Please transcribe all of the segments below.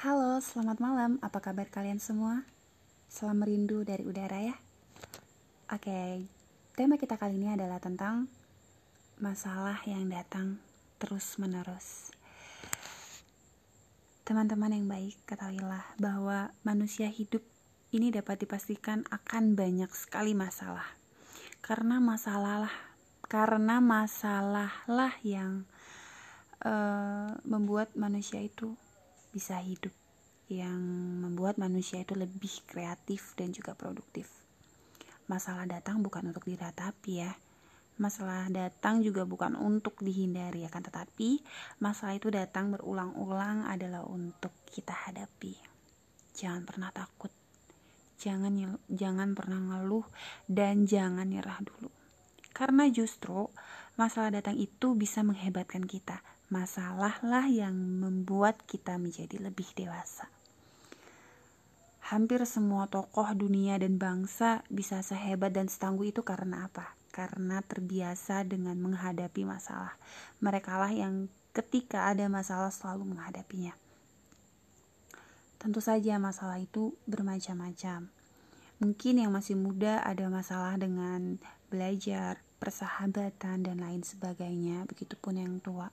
Halo, selamat malam. Apa kabar kalian semua? Salam merindu dari udara ya. Oke, tema kita kali ini adalah tentang masalah yang datang terus-menerus. Teman-teman yang baik, ketahuilah bahwa manusia hidup ini dapat dipastikan akan banyak sekali masalah. Karena masalah karena masalahlah yang uh, membuat manusia itu bisa hidup yang membuat manusia itu lebih kreatif dan juga produktif. Masalah datang bukan untuk diratapi ya. Masalah datang juga bukan untuk dihindari akan tetapi masalah itu datang berulang-ulang adalah untuk kita hadapi. Jangan pernah takut. Jangan jangan pernah ngeluh dan jangan nyerah dulu. Karena justru masalah datang itu bisa menghebatkan kita, masalahlah yang membuat kita menjadi lebih dewasa. Hampir semua tokoh dunia dan bangsa bisa sehebat dan setangguh itu karena apa? Karena terbiasa dengan menghadapi masalah. Mereka lah yang ketika ada masalah selalu menghadapinya. Tentu saja masalah itu bermacam-macam. Mungkin yang masih muda ada masalah dengan belajar, persahabatan dan lain sebagainya. Begitupun yang tua.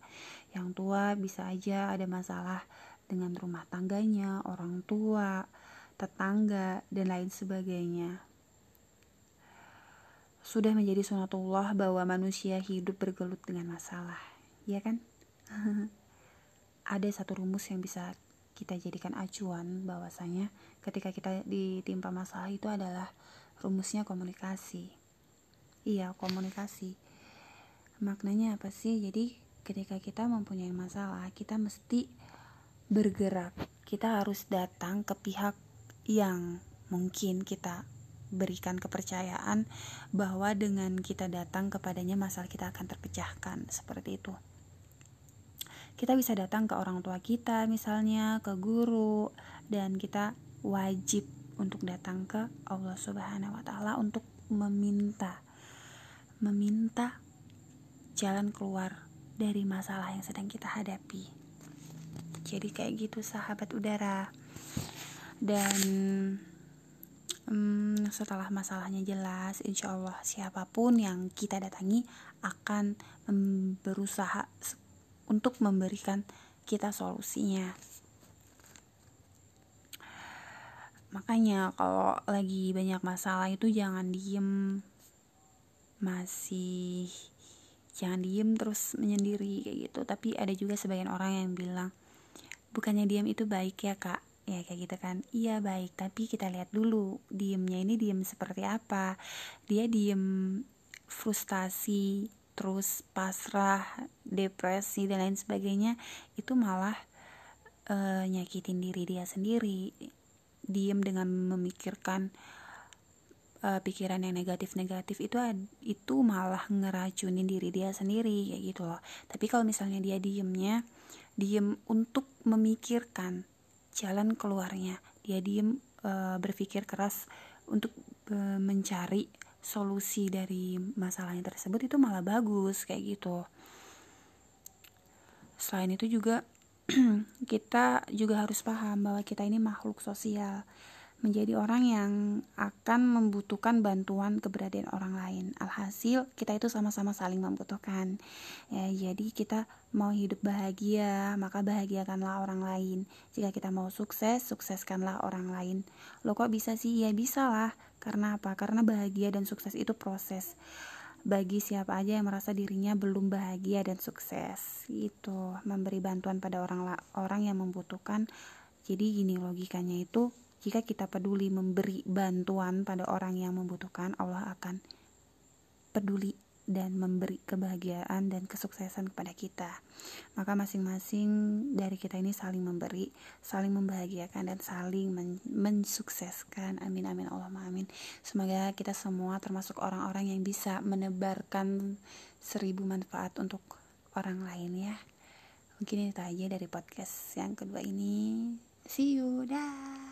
Yang tua bisa aja ada masalah dengan rumah tangganya, orang tua, tetangga dan lain sebagainya. Sudah menjadi sunatullah bahwa manusia hidup bergelut dengan masalah, ya kan? ada satu rumus yang bisa kita jadikan acuan bahwasanya ketika kita ditimpa masalah itu adalah rumusnya komunikasi iya komunikasi. Maknanya apa sih? Jadi ketika kita mempunyai masalah kita mesti bergerak. Kita harus datang ke pihak yang mungkin kita berikan kepercayaan bahwa dengan kita datang kepadanya masalah kita akan terpecahkan. Seperti itu. Kita bisa datang ke orang tua kita misalnya ke guru dan kita wajib untuk datang ke Allah Subhanahu wa taala untuk meminta meminta jalan keluar dari masalah yang sedang kita hadapi. Jadi kayak gitu sahabat udara. Dan um, setelah masalahnya jelas, insya Allah siapa pun yang kita datangi akan berusaha untuk memberikan kita solusinya. Makanya kalau lagi banyak masalah itu jangan diem masih jangan diem terus menyendiri kayak gitu. Tapi ada juga sebagian orang yang bilang bukannya diam itu baik ya kak? Ya kayak gitu kan. Iya baik tapi kita lihat dulu diemnya ini diem seperti apa. Dia diem frustasi terus pasrah depresi dan lain sebagainya itu malah uh, nyakitin diri dia sendiri. Diem dengan memikirkan uh, pikiran yang negatif-negatif itu itu malah ngeracunin diri dia sendiri kayak gitu loh. Tapi kalau misalnya dia diemnya diem untuk memikirkan jalan keluarnya, dia diem uh, berpikir keras untuk uh, mencari solusi dari masalahnya tersebut itu malah bagus kayak gitu. Selain itu juga kita juga harus paham bahwa kita ini makhluk sosial menjadi orang yang akan membutuhkan bantuan keberadaan orang lain. Alhasil kita itu sama-sama saling membutuhkan. Ya, jadi kita mau hidup bahagia, maka bahagiakanlah orang lain. Jika kita mau sukses, sukseskanlah orang lain. Lo kok bisa sih? Ya bisa lah. Karena apa? Karena bahagia dan sukses itu proses. Bagi siapa aja yang merasa dirinya belum bahagia dan sukses, itu memberi bantuan pada orang orang yang membutuhkan. Jadi gini logikanya itu jika kita peduli memberi bantuan pada orang yang membutuhkan, Allah akan peduli dan memberi kebahagiaan dan kesuksesan kepada kita. Maka masing-masing dari kita ini saling memberi, saling membahagiakan dan saling men mensukseskan. Amin amin Allah amin. Semoga kita semua termasuk orang-orang yang bisa menebarkan seribu manfaat untuk orang lain ya. Mungkin itu aja dari podcast yang kedua ini. See you, dah.